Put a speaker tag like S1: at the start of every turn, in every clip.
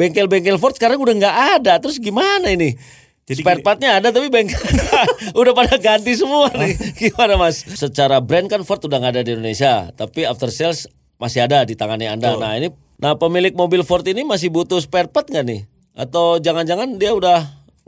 S1: bengkel-bengkel Ford sekarang udah nggak ada. Terus gimana ini?
S2: Jadi
S1: Spare partnya ada tapi bengkel udah pada ganti semua nih. Gimana mas? Secara brand kan Ford udah nggak ada di Indonesia, tapi after sales masih ada di tangannya anda. Nah ini, nah pemilik mobil Ford ini masih butuh spare part nggak nih? Atau jangan-jangan dia udah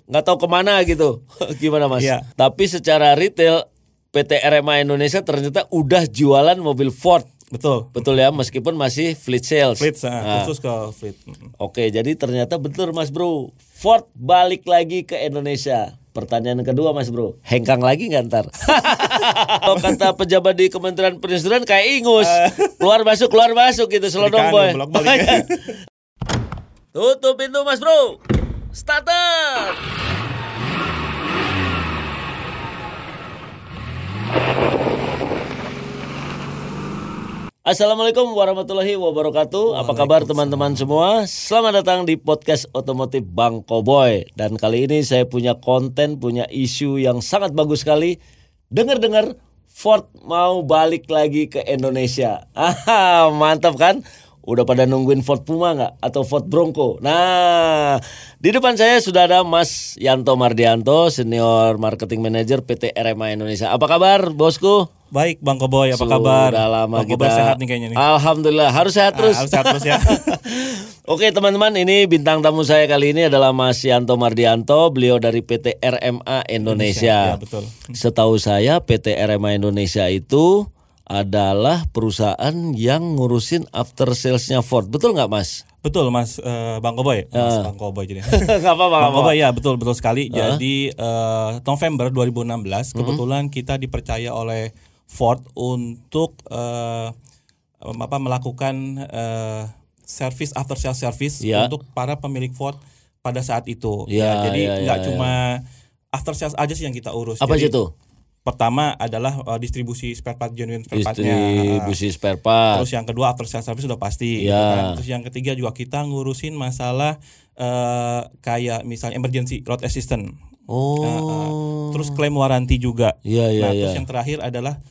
S1: nggak tahu ke mana gitu? Gimana mas?
S2: Iya.
S1: Tapi secara retail PT RMA Indonesia ternyata udah jualan mobil Ford.
S2: Betul.
S1: Betul ya, meskipun masih fleet sales.
S2: Fleet, ah,
S1: Nah,
S2: khusus ke fleet.
S1: Oke, jadi ternyata betul Mas Bro. Ford balik lagi ke Indonesia. Pertanyaan kedua Mas Bro, hengkang lagi nggak ntar? Kalau kata pejabat di Kementerian Perindustrian kayak ingus, keluar masuk keluar masuk gitu selodong boy. Tutup pintu Mas Bro. Starter. Assalamualaikum warahmatullahi wabarakatuh. Apa kabar teman-teman semua? Selamat datang di podcast otomotif Bang Koboy. Dan kali ini saya punya konten, punya isu yang sangat bagus sekali. Dengar-dengar Ford mau balik lagi ke Indonesia. Ah, mantap kan? Udah pada nungguin Ford Puma nggak? Atau Ford Bronco? Nah, di depan saya sudah ada Mas Yanto Mardianto, Senior Marketing Manager PT RMA Indonesia. Apa kabar, bosku?
S2: Baik, Bang Koboy, apa kabar?
S1: Sudah lama
S2: Bang
S1: kita
S2: Koboy sehat nih kayaknya nih.
S1: Alhamdulillah, harus sehat terus.
S2: Ah, harus sehat terus ya.
S1: Oke teman-teman, ini bintang tamu saya kali ini adalah Mas Yanto Mardianto, beliau dari PT RMA Indonesia.
S2: ya, betul.
S1: Setahu saya PT RMA Indonesia itu adalah perusahaan yang ngurusin after salesnya Ford, betul nggak Mas?
S2: Betul, Mas eh, Bang Koboy. Mas Bang Koboy jadi.
S1: Nggak apa-apa.
S2: Bang. Koboy ya, betul betul sekali. Jadi eh, November 2016 kebetulan kita dipercaya oleh Ford untuk eh, apa melakukan eh, service after sales service
S1: Ya.
S2: untuk para pemilik Ford pada saat itu.
S1: Ya,
S2: jadi
S1: ya, ya,
S2: nggak
S1: ya.
S2: cuma after sales aja sih yang kita urus.
S1: Apa
S2: Jadi,
S1: tuh?
S2: Pertama adalah eh, distribusi spare part genuine spare partnya.
S1: Distribusi spare part.
S2: Terus yang kedua after sales service sudah pasti.
S1: Iya.
S2: gitu kan. Terus yang ketiga juga kita ngurusin masalah eh, kayak misalnya emergency road assistant.
S1: Oh.
S2: Eh, eh, terus klaim waranti juga.
S1: Iya, iya,
S2: nah,
S1: iya.
S2: terus yang terakhir adalah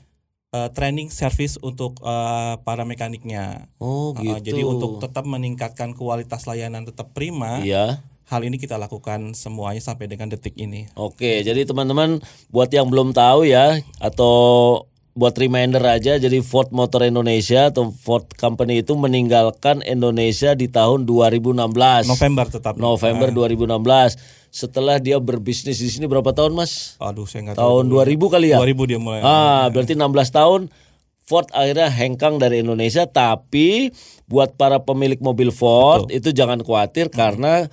S2: eh, training service untuk eh, para mekaniknya.
S1: Oh gitu.
S2: jadi untuk tetap meningkatkan kualitas layanan tetap prima,
S1: Iya.
S2: hal ini kita lakukan semuanya sampai dengan detik ini.
S1: Oke, jadi teman-teman buat yang belum tahu ya atau buat reminder aja jadi Ford Motor Indonesia atau Ford Company itu meninggalkan Indonesia di tahun 2016.
S2: November tetap.
S1: November 2016. Setelah dia berbisnis di sini berapa tahun, Mas?
S2: Aduh, saya nggak tahu.
S1: Tahun 2000 kali ya?
S2: 2000 dia mulai.
S1: Ah, berarti 16 tahun Ford akhirnya hengkang dari Indonesia tapi buat para pemilik mobil Ford itu jangan khawatir karena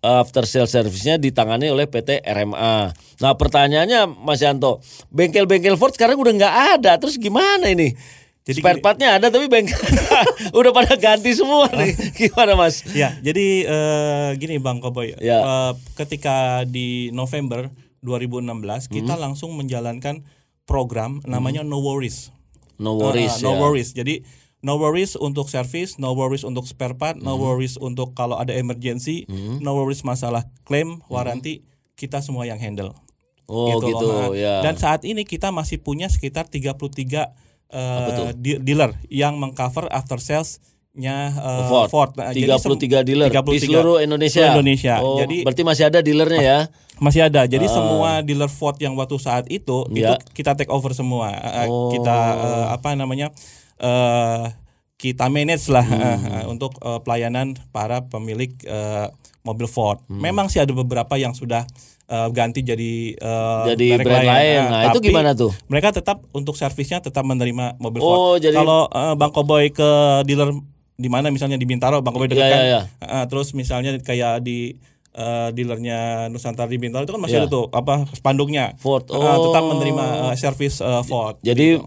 S1: after sales service-nya ditangani oleh PT RMA. Nah, pertanyaannya Mas Yanto, bengkel-bengkel Ford sekarang udah nggak ada. Terus gimana ini?
S2: Jadi
S1: Spare part-nya ada tapi bengkel udah pada ganti semua nih. Gimana, Mas?
S2: Ya, jadi eh, gini Bang Koboy,
S1: Ya.
S2: Eh, ketika di November 2016 kita
S1: Hmm.
S2: langsung menjalankan program namanya No Worries.
S1: No worries
S2: Ah, no
S1: ya.
S2: worries. Jadi no worries untuk service, no worries untuk spare part, no
S1: Hmm.
S2: worries untuk kalau ada emergency, no worries masalah klaim, waranti, kita semua yang handle.
S1: Hmm. Oh, gitu,
S2: loh. Nah,
S1: ya.
S2: Dan saat ini kita masih punya sekitar 33 eh, di- dealer yang mengcover after sales-nya eh,
S1: Ford.
S2: Ford. Nah, jadi sem-
S1: 33 dealer di
S2: 33
S1: seluruh Indonesia.
S2: seluruh Indonesia.
S1: Oh,
S2: Jadi
S1: berarti masih ada dealernya ya.
S2: masih ada. Jadi semua dealer Ford yang waktu saat itu.
S1: Ya.
S2: itu kita take over semua. Eh,
S1: Oh.
S2: Kita eh, apa namanya? Eh kita manage lah
S1: Hmm.
S2: eh, untuk eh, pelayanan para pemilik eh, mobil Ford.
S1: Hmm.
S2: Memang sih ada beberapa yang sudah eh, ganti jadi eh,
S1: Jadi
S2: merek
S1: brand lain.
S2: Eh,
S1: Nah, itu
S2: tapi
S1: gimana tuh?
S2: Mereka tetap untuk servisnya tetap menerima mobil
S1: Oh,
S2: Ford.
S1: jadi-
S2: Kalau eh, Bang Koboy ke dealer di mana misalnya di Bintaro, Bang Koboy dekat
S1: Iya,
S2: kan?
S1: iya,
S2: Eh, terus misalnya kayak di eh, dealernya Nusantara di Bintaro itu kan masih
S1: Iya.
S2: ada tuh apa spanduknya.
S1: Ford.
S2: Eh, tetap
S1: Oh.
S2: menerima eh, servis eh, Ford.
S1: Jadi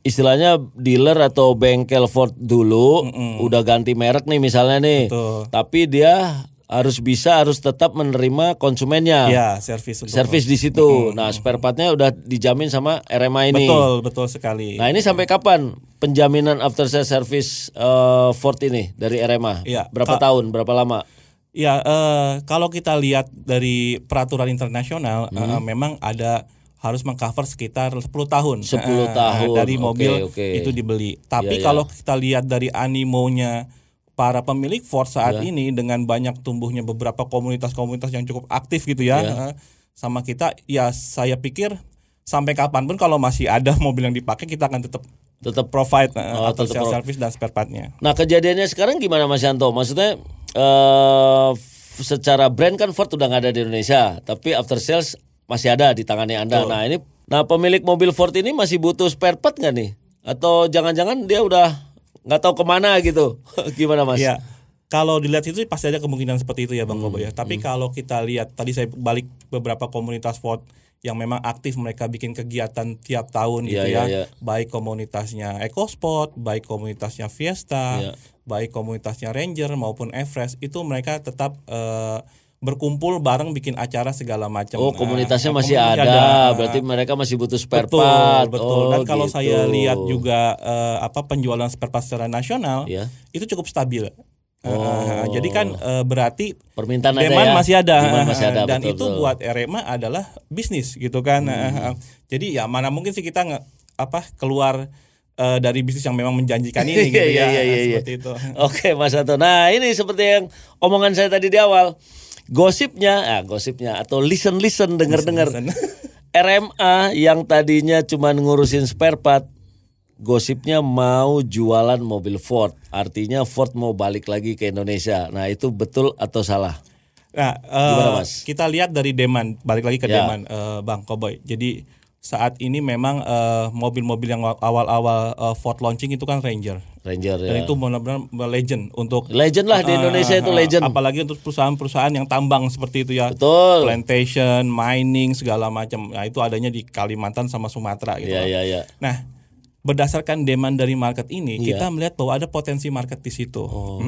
S1: istilahnya dealer atau bengkel Ford dulu udah ganti merek nih misalnya nih.
S2: Betul.
S1: Tapi dia harus bisa harus tetap menerima konsumennya.
S2: Ya, servis
S1: Servis di situ. Nah, spare partnya udah dijamin sama RMA ini.
S2: Betul, betul sekali.
S1: Nah, ini sampai kapan penjaminan after sales service eh, Ford ini dari RMA?
S2: Iya.
S1: Berapa
S2: Ka-
S1: tahun? Berapa lama?
S2: Ya, eh, kalau kita lihat dari peraturan internasional,
S1: Hmm.
S2: eh, memang ada harus mengcover sekitar 10 tahun.
S1: 10
S2: Eh,
S1: tahun.
S2: dari mobil
S1: oke.
S2: itu dibeli. Tapi
S1: Iya, iya.
S2: kalau kita lihat dari animonya para pemilik Ford saat
S1: Ya.
S2: ini dengan banyak tumbuhnya beberapa komunitas-komunitas yang cukup aktif gitu ya,
S1: Ya.
S2: eh, sama kita, ya saya pikir sampai kapan pun kalau masih ada mobil yang dipakai kita akan tetap
S1: Tetap
S2: provide eh,
S1: Oh,
S2: after
S1: tetap
S2: service dan spare partnya.
S1: Nah kejadiannya sekarang gimana Mas Yanto? Maksudnya eh f- secara brand kan Ford udah nggak ada di Indonesia, tapi after sales masih ada di tangannya Anda. Nah ini, nah pemilik mobil Ford ini masih butuh spare part nggak nih? Atau jangan-jangan dia udah nggak tahu ke mana gitu? gimana Mas?
S2: Iya. Kalau dilihat itu pasti ada kemungkinan seperti itu ya Bang
S1: Hmm,
S2: Kobo ya. Tapi kalau kita lihat tadi saya balik beberapa komunitas Ford yang memang aktif mereka bikin kegiatan tiap tahun
S1: Iya,
S2: gitu
S1: iya,
S2: ya.
S1: iya.
S2: Baik komunitasnya EcoSport, baik komunitasnya Fiesta,
S1: Iya.
S2: baik komunitasnya Ranger maupun Everest itu mereka tetap eh, berkumpul bareng bikin acara segala macam.
S1: Oh
S2: Nah,
S1: komunitasnya masih
S2: komunitasnya
S1: ada, berarti mereka masih butuh spare
S2: betul,
S1: part.
S2: betul.
S1: Oh,
S2: Dan kalau
S1: gitu.
S2: saya lihat juga eh, apa penjualan spare part secara nasional
S1: Iya.
S2: itu cukup stabil. Eh,
S1: Oh.
S2: jadi kan eh, berarti
S1: permintaan ada
S2: demand
S1: ya?
S2: masih ada,
S1: Demand masih ada,
S2: dan
S1: betul,
S2: itu
S1: betul. Hmm.
S2: buat RMA adalah bisnis gitu kan. Eh, Jadi ya mana mungkin sih kita nge, apa keluar eh, dari bisnis yang memang menjanjikan ini gitu
S1: Iya,
S2: ya,
S1: iya, iya, iya.
S2: seperti itu.
S1: Oke Mas Anto. Nah ini seperti yang omongan saya tadi di awal. Gosipnya, ah gosipnya atau listen listen denger dengar. RMA yang tadinya cuma ngurusin spare part, gosipnya mau jualan mobil Ford. Artinya Ford mau balik lagi ke Indonesia. Nah itu betul atau salah?
S2: Nah, eh,
S1: Gimana, Mas?
S2: kita lihat dari demand, balik lagi ke
S1: Ya.
S2: demand, eh, Bang Koboy. Jadi saat ini memang eh, mobil-mobil yang awal-awal eh, Ford launching itu kan Ranger.
S1: Ranger
S2: Dan
S1: ya.
S2: itu benar-benar legend untuk
S1: Legend lah di Indonesia itu legend.
S2: Apalagi untuk perusahaan-perusahaan yang tambang seperti itu ya.
S1: Betul.
S2: Plantation, mining segala macam. Nah, itu adanya di Kalimantan sama Sumatera gitu.
S1: Iya iya iya.
S2: Nah, berdasarkan demand dari market ini,
S1: Iya.
S2: kita melihat bahwa ada potensi market di situ.
S1: Oh.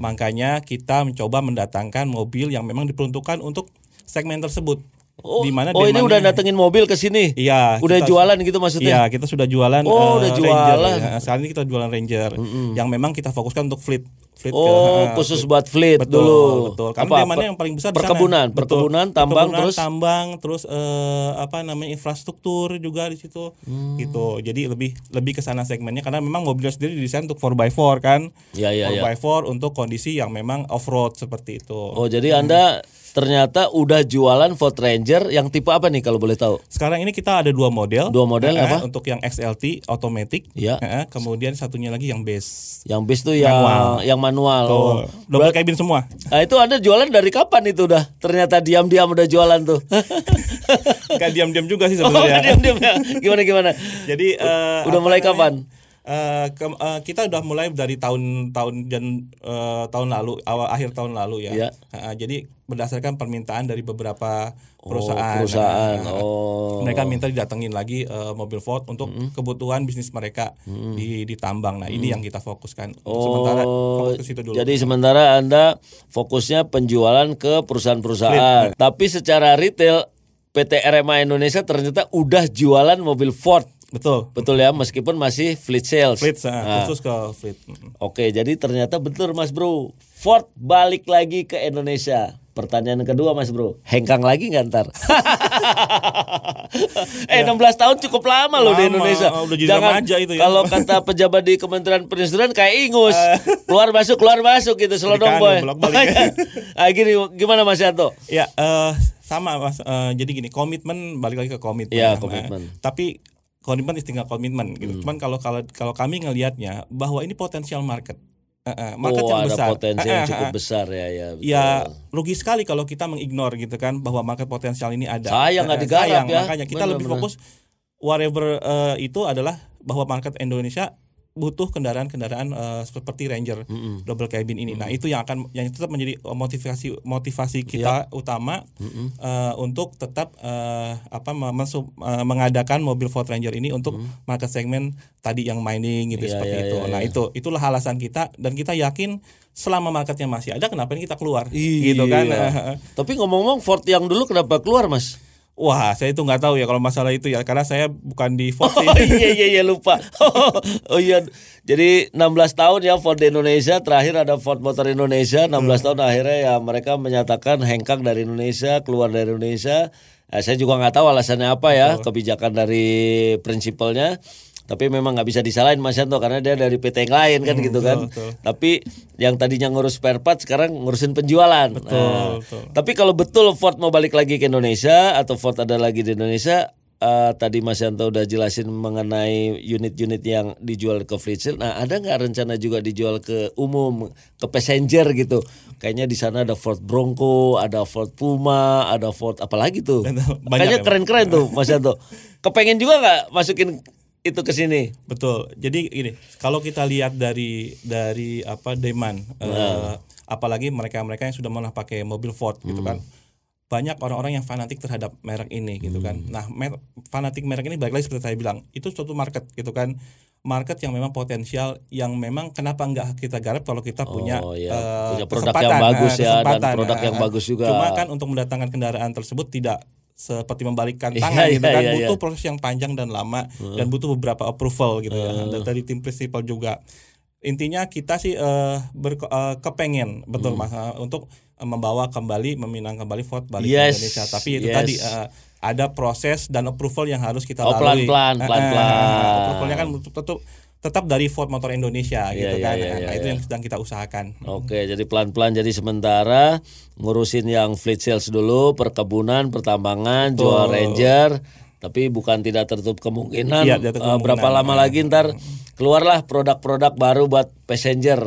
S2: Makanya kita mencoba mendatangkan mobil yang memang diperuntukkan untuk segmen tersebut.
S1: Oh,
S2: Di mana
S1: oh ini udah datengin mobil ke sini.
S2: Iya,
S1: Udah
S2: kita-
S1: jualan gitu maksudnya.
S2: Iya, kita sudah jualan.
S1: Oh,
S2: eh,
S1: udah
S2: Ranger,
S1: jualan.
S2: ya. Sekarang ini kita jualan Ranger, yang memang kita fokuskan untuk fleet. fleet ke-
S1: Oh,
S2: eh,
S1: khusus buat fleet
S2: betul,
S1: dulu.
S2: Betul. Karena
S1: Apa,
S2: yang paling besar di sana.
S1: perkebunan,
S2: Betul.
S1: perkebunan, tambang,
S2: Perkebunan,
S1: terus
S2: tambang, terus eh, apa namanya infrastruktur juga di situ.
S1: Hmm.
S2: Gitu. Jadi lebih lebih ke sana segmennya karena memang mobilnya sendiri didesain untuk 4x4 kan.
S1: Iya, iya, iya.
S2: 4x4 untuk kondisi yang memang off-road seperti itu.
S1: Oh, jadi Anda ternyata udah jualan Ford Ranger yang tipe apa nih kalau boleh tahu?
S2: Sekarang ini kita ada dua model.
S1: Dua model
S2: Eh,
S1: apa?
S2: Untuk yang XLT automatic.
S1: Iya.
S2: Eh, kemudian satunya lagi yang base.
S1: Yang bis tuh yang
S2: Manual.
S1: yang manual. Oh.
S2: Tuh, double cabin semua.
S1: Nah, itu Anda jualan dari kapan itu udah? Ternyata diam-diam udah jualan tuh.
S2: Gak diam-diam juga sih
S1: oh,
S2: sebenarnya.
S1: diam-diam ya. Gimana gimana?
S2: Jadi eh,
S1: Udah mulai kapan?
S2: Eh, ke- eh, kita udah mulai dari tahun-tahun dan eh, tahun lalu awal akhir tahun lalu ya.
S1: Iya.
S2: Eh, jadi berdasarkan permintaan dari beberapa perusahaan.
S1: Oh, perusahaan.
S2: Nah,
S1: Oh.
S2: Mereka minta didatengin lagi eh, mobil Ford untuk kebutuhan bisnis mereka di di tambang. Nah, ini yang kita fokuskan. Untuk sementara fokus ke situ dulu.
S1: Oh, Jadi sementara Anda fokusnya penjualan ke perusahaan-perusahaan. Tapi secara retail PT RMA Indonesia ternyata udah jualan mobil Ford.
S2: Betul.
S1: Betul ya, meskipun masih fleet sales.
S2: Fleet eh,
S1: Nah,
S2: khusus ke fleet.
S1: Oke, jadi ternyata betul Mas Bro. Ford balik lagi ke Indonesia. Pertanyaan kedua Mas Bro, hengkang lagi nggak ntar? eh 16 tahun cukup lama loh di
S2: Ya. Lama,
S1: Indonesia.
S2: udah jadi remaja itu ya.
S1: Kalau kata pejabat di Kementerian Perindustrian kayak ingus, keluar masuk keluar masuk gitu selodong boy.
S2: bolak-balik.
S1: ah, gini gimana Mas Yanto?
S2: Ya, eh, sama mas. Eh, jadi gini, komitmen balik lagi ke komitmen.
S1: Iya,
S2: Nah,
S1: komitmen.
S2: tapi komitmen is tinggal komitmen gitu.
S1: Hmm.
S2: Cuman kalau kalau kalau kami ngelihatnya bahwa ini potensial market, eh, market
S1: oh,
S2: yang
S1: ada
S2: besar.
S1: potensi
S2: Eh,
S1: yang cukup besar ya ya. betul.
S2: Ya rugi sekali kalau kita mengignore gitu kan bahwa market potensial ini ada.
S1: Sayang nggak digarap
S2: sayang,
S1: ya.
S2: Makanya kita lebih
S1: Benar-benar.
S2: fokus whatever eh, itu adalah bahwa market Indonesia butuh kendaraan-kendaraan eh, seperti Ranger double cabin ini. Nah, itu yang akan yang tetap menjadi motivasi motivasi kita
S1: Iya.
S2: utama eh, untuk tetap eh, apa mensu- eh, mengadakan mobil Ford Ranger ini untuk market segmen tadi yang mining gitu
S1: Iya,
S2: seperti
S1: iya,
S2: itu.
S1: iya,
S2: nah,
S1: iya.
S2: itu itulah alasan kita dan kita yakin selama marketnya masih ada kenapa ini kita keluar
S1: Iya.
S2: gitu kan.
S1: Tapi ngomong-ngomong Ford yang dulu kenapa keluar Mas?
S2: Wah, saya itu nggak tahu ya kalau masalah itu ya karena saya bukan di Ford sih.
S1: Oh iya iya iya lupa. oh iya. Jadi 16 tahun ya Ford Indonesia, terakhir ada Ford Motor Indonesia, 16 tahun akhirnya ya mereka menyatakan hengkang dari Indonesia, keluar dari Indonesia. Eh, saya juga nggak tahu alasannya apa ya, kebijakan dari prinsipalnya. Tapi memang nggak bisa disalahin Mas Yanto karena dia dari PT yang lain kan gitu kan.
S2: betul.
S1: Tapi yang tadinya ngurus spare part sekarang ngurusin penjualan. Nah,
S2: betul.
S1: Tapi kalau betul Ford mau balik lagi ke Indonesia atau Ford ada lagi di Indonesia, eh, tadi Mas Yanto udah jelasin mengenai unit-unit yang dijual ke fleet sale. Nah, ada nggak rencana juga dijual ke umum, ke passenger gitu? Kayaknya di sana ada Ford Bronco, ada Ford Puma, ada Ford apalagi tuh.
S2: Banyak
S1: Kayaknya
S2: ya,
S1: keren-keren tuh Mas Yanto. Kepengen juga nggak masukin itu ke sini?
S2: Betul. Jadi gini, kalau kita lihat dari dari apa demand, eh, apalagi mereka-mereka yang sudah pernah pakai mobil Ford gitu kan, banyak orang-orang yang fanatik terhadap merek ini gitu kan. Nah, mer- fanatik merek ini balik lagi seperti saya bilang, itu suatu market gitu kan. Market yang memang potensial, yang memang kenapa nggak kita garap kalau kita punya
S1: Oh, iya. Punya produk
S2: kesempatan,
S1: yang bagus
S2: eh,
S1: ya, dan produk yang
S2: eh,
S1: bagus juga.
S2: Cuma kan untuk mendatangkan kendaraan tersebut tidak seperti membalikkan
S1: Iya,
S2: tangan gitu
S1: iya,
S2: kan.
S1: iya,
S2: butuh proses yang panjang dan lama dan butuh beberapa approval gitu ya. Dan dari tim prinsipal juga. Intinya kita sih eh, berke- eh, kepengen betul mas eh, untuk membawa kembali meminang kembali Ford balik
S1: Yes,
S2: ke Indonesia. Tapi itu
S1: yes.
S2: tadi eh, ada proses dan approval yang harus kita
S1: Oh,
S2: lalui.
S1: pelan-pelan,
S2: Eh, eh,
S1: pelan-pelan.
S2: approvalnya kan tetap tetap dari Ford Motor Indonesia gitu
S1: iya,
S2: kan
S1: iya,
S2: Nah,
S1: iya,
S2: itu
S1: iya.
S2: yang sedang kita usahakan
S1: Oke, jadi pelan-pelan jadi sementara ngurusin yang fleet sales dulu, perkebunan, pertambangan, jual Ranger, tapi bukan tidak tertutup kemungkinan,
S2: tidak tertutup
S1: eh, berapa
S2: kemungkinan.
S1: lama lagi ntar keluarlah produk-produk baru buat passenger.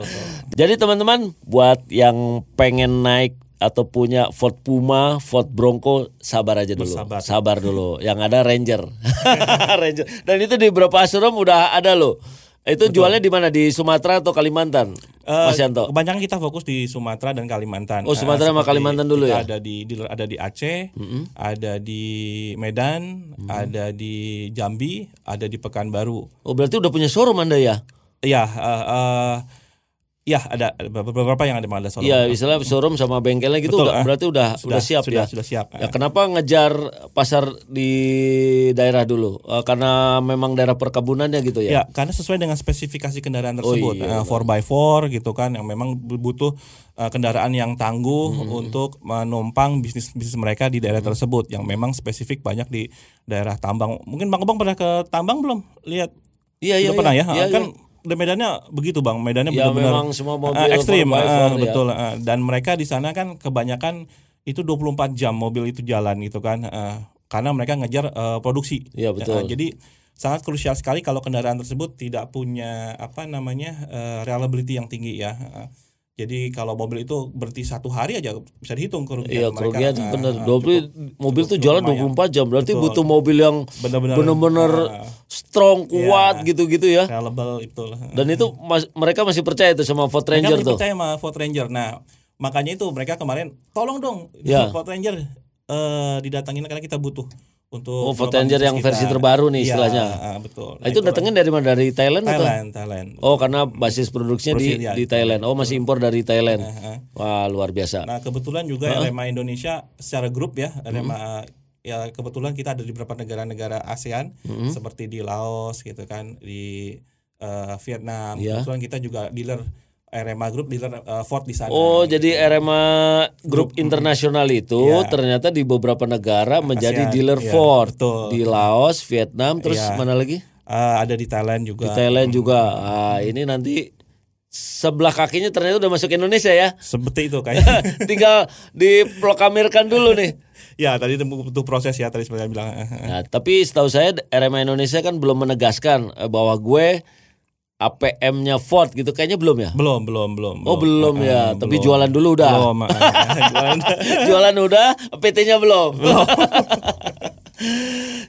S1: jadi teman-teman buat yang pengen naik atau punya Ford Puma, Ford Bronco, sabar aja dulu.
S2: Bersabar.
S1: dulu. Yang ada Ranger. Ranger. Dan itu di beberapa showroom udah ada loh. Itu jualnya di mana? Di Sumatera atau Kalimantan?
S2: Eh,
S1: Mas Yanto.
S2: Kebanyakan kita fokus di Sumatera dan Kalimantan.
S1: Oh, Sumatera
S2: Eh,
S1: sama Kalimantan dulu ya?
S2: Ada di dealer ada di Aceh, ada di Medan, ada di Jambi, ada di Pekanbaru.
S1: Oh, berarti udah punya showroom Anda ya?
S2: Iya, eh, eh, ya ada ada beberapa yang ada ada showroom.
S1: Iya, istilah showroom sama bengkelnya gitu
S2: Betul,
S1: udah,
S2: eh.
S1: berarti udah udah siap
S2: sudah,
S1: ya.
S2: Sudah siap.
S1: Ya kenapa ngejar pasar di daerah dulu? Eh, karena memang daerah perkebunannya gitu ya.
S2: Ya, karena sesuai dengan spesifikasi kendaraan tersebut,
S1: iya,
S2: Eh, 4x4 gitu kan, yang memang butuh eh, kendaraan yang tangguh
S1: Hmm.
S2: untuk menumpang bisnis bisnis mereka di daerah tersebut, yang memang spesifik banyak di daerah tambang. Mungkin bang Obang pernah ke tambang belum? Lihat,
S1: Iya, iya.
S2: Pernah ya?
S1: Iya,
S2: kan di medannya begitu bang, medannya
S1: Ya,
S2: benar-benar
S1: memang semua mobil
S2: eh, ekstrim,
S1: 4x4 ya.
S2: betul. eh. dan mereka di sana kan kebanyakan itu 24 jam mobil itu jalan gitu kan, eh, karena mereka ngejar eh, produksi.
S1: Iya, betul.
S2: Eh, jadi sangat krusial sekali kalau kendaraan tersebut tidak punya apa namanya eh, reliability yang tinggi ya. Eh, jadi kalau mobil itu berhenti satu hari aja bisa dihitung kerugian
S1: Iya,
S2: mereka.
S1: kerugian
S2: Eh,
S1: bener.
S2: eh,
S1: Dobri mobil tuh jalan 24 jam. Berarti butuh mobil yang
S2: Benar-benar,
S1: bener-bener
S2: eh,
S1: strong, kuat
S2: Iya.
S1: gitu-gitu ya.
S2: reliable itu.
S1: Dan itu mas- mereka masih percaya tuh sama Ford
S2: Mereka
S1: Ranger
S2: masih
S1: tuh.
S2: percaya sama Ford Ranger. Nah, makanya itu mereka kemarin tolong dong
S1: Ya.
S2: Ford Ranger eh, didatangin karena kita butuh untuk
S1: Oh, Ranger yang
S2: bisnis
S1: versi
S2: kita.
S1: terbaru nih
S2: Iya,
S1: istilahnya.
S2: ah, betul.
S1: Nah, itu datangnya dari mana? Dari Thailand, atau?
S2: Thailand, Thailand.
S1: Oh, karena basis produksinya di,
S2: ya,
S1: di Thailand. Oh, masih impor dari Thailand.
S2: ah.
S1: Wah, luar biasa.
S2: Nah, kebetulan juga RMA Indonesia secara grup ya, RMA ya kebetulan kita ada di beberapa negara-negara ASEAN seperti di Laos gitu kan, di eh, Vietnam.
S1: Iya.
S2: Kebetulan kita juga dealer RMA Group dealer eh, Ford di sana.
S1: Oh, jadi RMA Grup Internasional itu
S2: Iya.
S1: ternyata di beberapa negara menjadi
S2: ASEAN,
S1: dealer
S2: iya,
S1: Ford
S2: betul.
S1: di Laos, Vietnam, terus
S2: Iya.
S1: mana lagi?
S2: Eh, ada di Thailand juga.
S1: Di Thailand juga. Ah, ini nanti sebelah kakinya ternyata udah masuk Indonesia ya.
S2: Seperti itu kayaknya.
S1: Tinggal diproklamirkan dulu nih.
S2: ya, tadi itu butuh proses ya tadi yang bilang.
S1: Nah, tapi setahu saya RMA Indonesia kan belum menegaskan eh, bahwa gue APM-nya Ford gitu kayaknya belum ya?
S2: belum, belum, belum.
S1: Oh belum ya,
S2: Eh,
S1: tapi
S2: belum.
S1: jualan dulu udah.
S2: Belum. eh, jualan.
S1: jualan udah, PT-nya belum.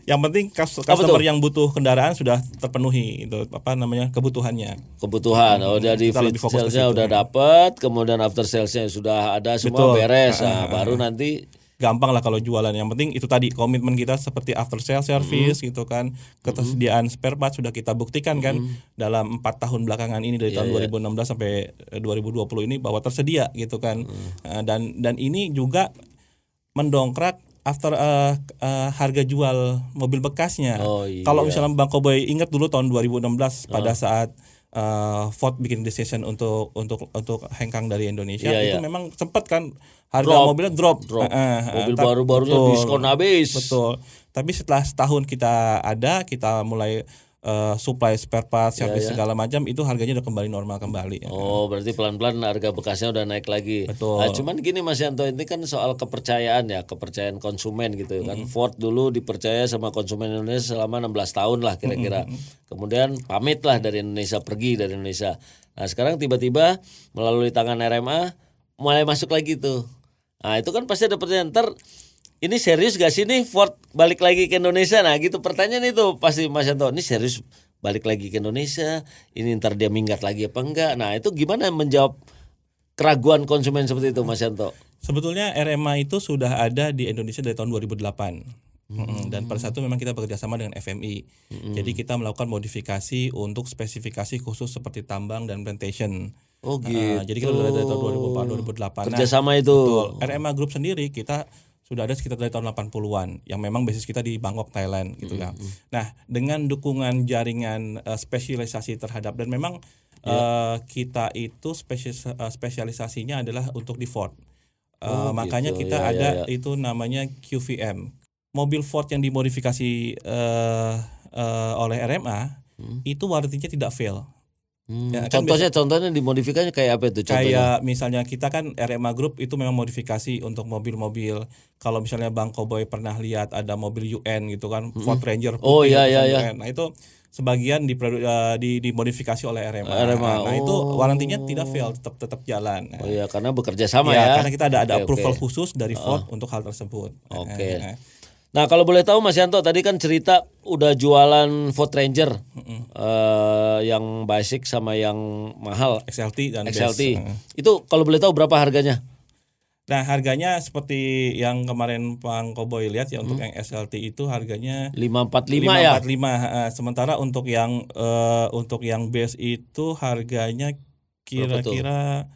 S2: Yang penting customer yang butuh kendaraan sudah terpenuhi itu apa namanya kebutuhannya.
S1: Kebutuhan, oh jadi salesnya udah dapat, kemudian after salesnya sudah ada semua
S2: Betul.
S1: beres, nah, baru nanti
S2: gampang lah kalau jualan. Yang penting itu tadi komitmen kita seperti after sale service gitu kan. Ketersediaan spare part sudah kita buktikan kan dalam empat tahun belakangan ini dari tahun 2016 sampai eh, 2020 ini bahwa tersedia gitu kan. Eh, dan dan ini juga mendongkrak after eh, eh, harga jual mobil bekasnya.
S1: Oh, iya.
S2: kalau misalnya Bang Koboy ingat dulu tahun 2016 pada saat eh, Ford bikin decision untuk untuk untuk hengkang dari Indonesia
S1: Iya,
S2: itu
S1: iya.
S2: memang sempat kan harga
S1: Drop.
S2: mobilnya drop,
S1: Drop.
S2: Eh, eh,
S1: mobil baru-barunya diskon habis.
S2: Betul. Tapi setelah setahun kita ada, kita mulai eh, supply spare part,
S1: Ya,
S2: service segala macam itu harganya udah kembali normal kembali.
S1: Oh, berarti pelan-pelan harga bekasnya udah naik lagi.
S2: Betul.
S1: Nah, cuman gini Mas Yanto, ini kan soal kepercayaan ya, kepercayaan konsumen gitu kan. Ford dulu dipercaya sama konsumen Indonesia selama 16 tahun lah kira-kira. Kemudian pamit lah dari Indonesia, pergi dari Indonesia. Nah, sekarang tiba-tiba melalui tangan RMA mulai masuk lagi tuh. Nah, itu kan pasti ada pertanyaan ntar ini serius gak sih nih Ford balik lagi ke Indonesia? Nah gitu pertanyaan itu pasti Mas Yanto, ini serius balik lagi ke Indonesia? Ini ntar dia minggat lagi apa enggak? Nah itu gimana menjawab keraguan konsumen seperti itu Mas Yanto?
S2: Sebetulnya RMA itu sudah ada di Indonesia dari tahun 2008. Mm, Dan pada saat itu memang kita bekerja sama dengan FMI. Jadi kita melakukan modifikasi untuk spesifikasi khusus seperti tambang dan plantation.
S1: Oh gitu.
S2: jadi kita sudah dari tahun 2004 2008. Nah,
S1: Kerjasama itu.
S2: betul. RMA Group sendiri kita sudah ada sekitar dari tahun 80-an yang memang basis kita di Bangkok Thailand gitu ya. Nah, dengan dukungan jaringan eh, spesialisasi terhadap dan memang eh, kita itu spesialis- eh, spesialisasinya adalah untuk di Ford. Eh,
S1: Oh,
S2: makanya
S1: gitu.
S2: kita
S1: Ya, ya,
S2: ada
S1: ya.
S2: itu namanya QVM. Mobil Ford yang dimodifikasi eh, eh, oleh RMA itu warrantinya tidak fail.
S1: Hmm,
S2: Ya, kan
S1: contohnya contohnya dimodifikasinya kayak apa itu contohnya?
S2: Kayak misalnya kita kan RMA Group itu memang modifikasi untuk mobil-mobil. Kalau misalnya Bang Koboy pernah lihat ada mobil UN gitu kan, Ford Ranger.
S1: Oh,
S2: putih
S1: iya,
S2: atau
S1: iya, iya.
S2: UN. Nah itu sebagian diprodu- eh, di, dimodifikasi oleh RMA.
S1: RMA,
S2: Nah itu
S1: oh.
S2: warantinya tidak fail, tetap tetap jalan.
S1: Oh iya karena bekerja sama
S2: Ya,
S1: ya.
S2: karena kita ada ada
S1: Oke,
S2: approval
S1: oke.
S2: khusus dari Ford untuk hal tersebut.
S1: Oke.
S2: Eh, eh.
S1: Nah kalau boleh tahu Mas Yanto tadi kan cerita udah jualan Ford Ranger eh, yang basic sama yang mahal
S2: XLT dan
S1: XLT.
S2: base.
S1: Itu kalau boleh tahu berapa harganya?
S2: Nah harganya seperti yang kemarin Bang Koboy lihat ya untuk yang SLT itu harganya
S1: 545 ya?
S2: 545 eh, sementara untuk yang eh, untuk yang base itu harganya kira-kira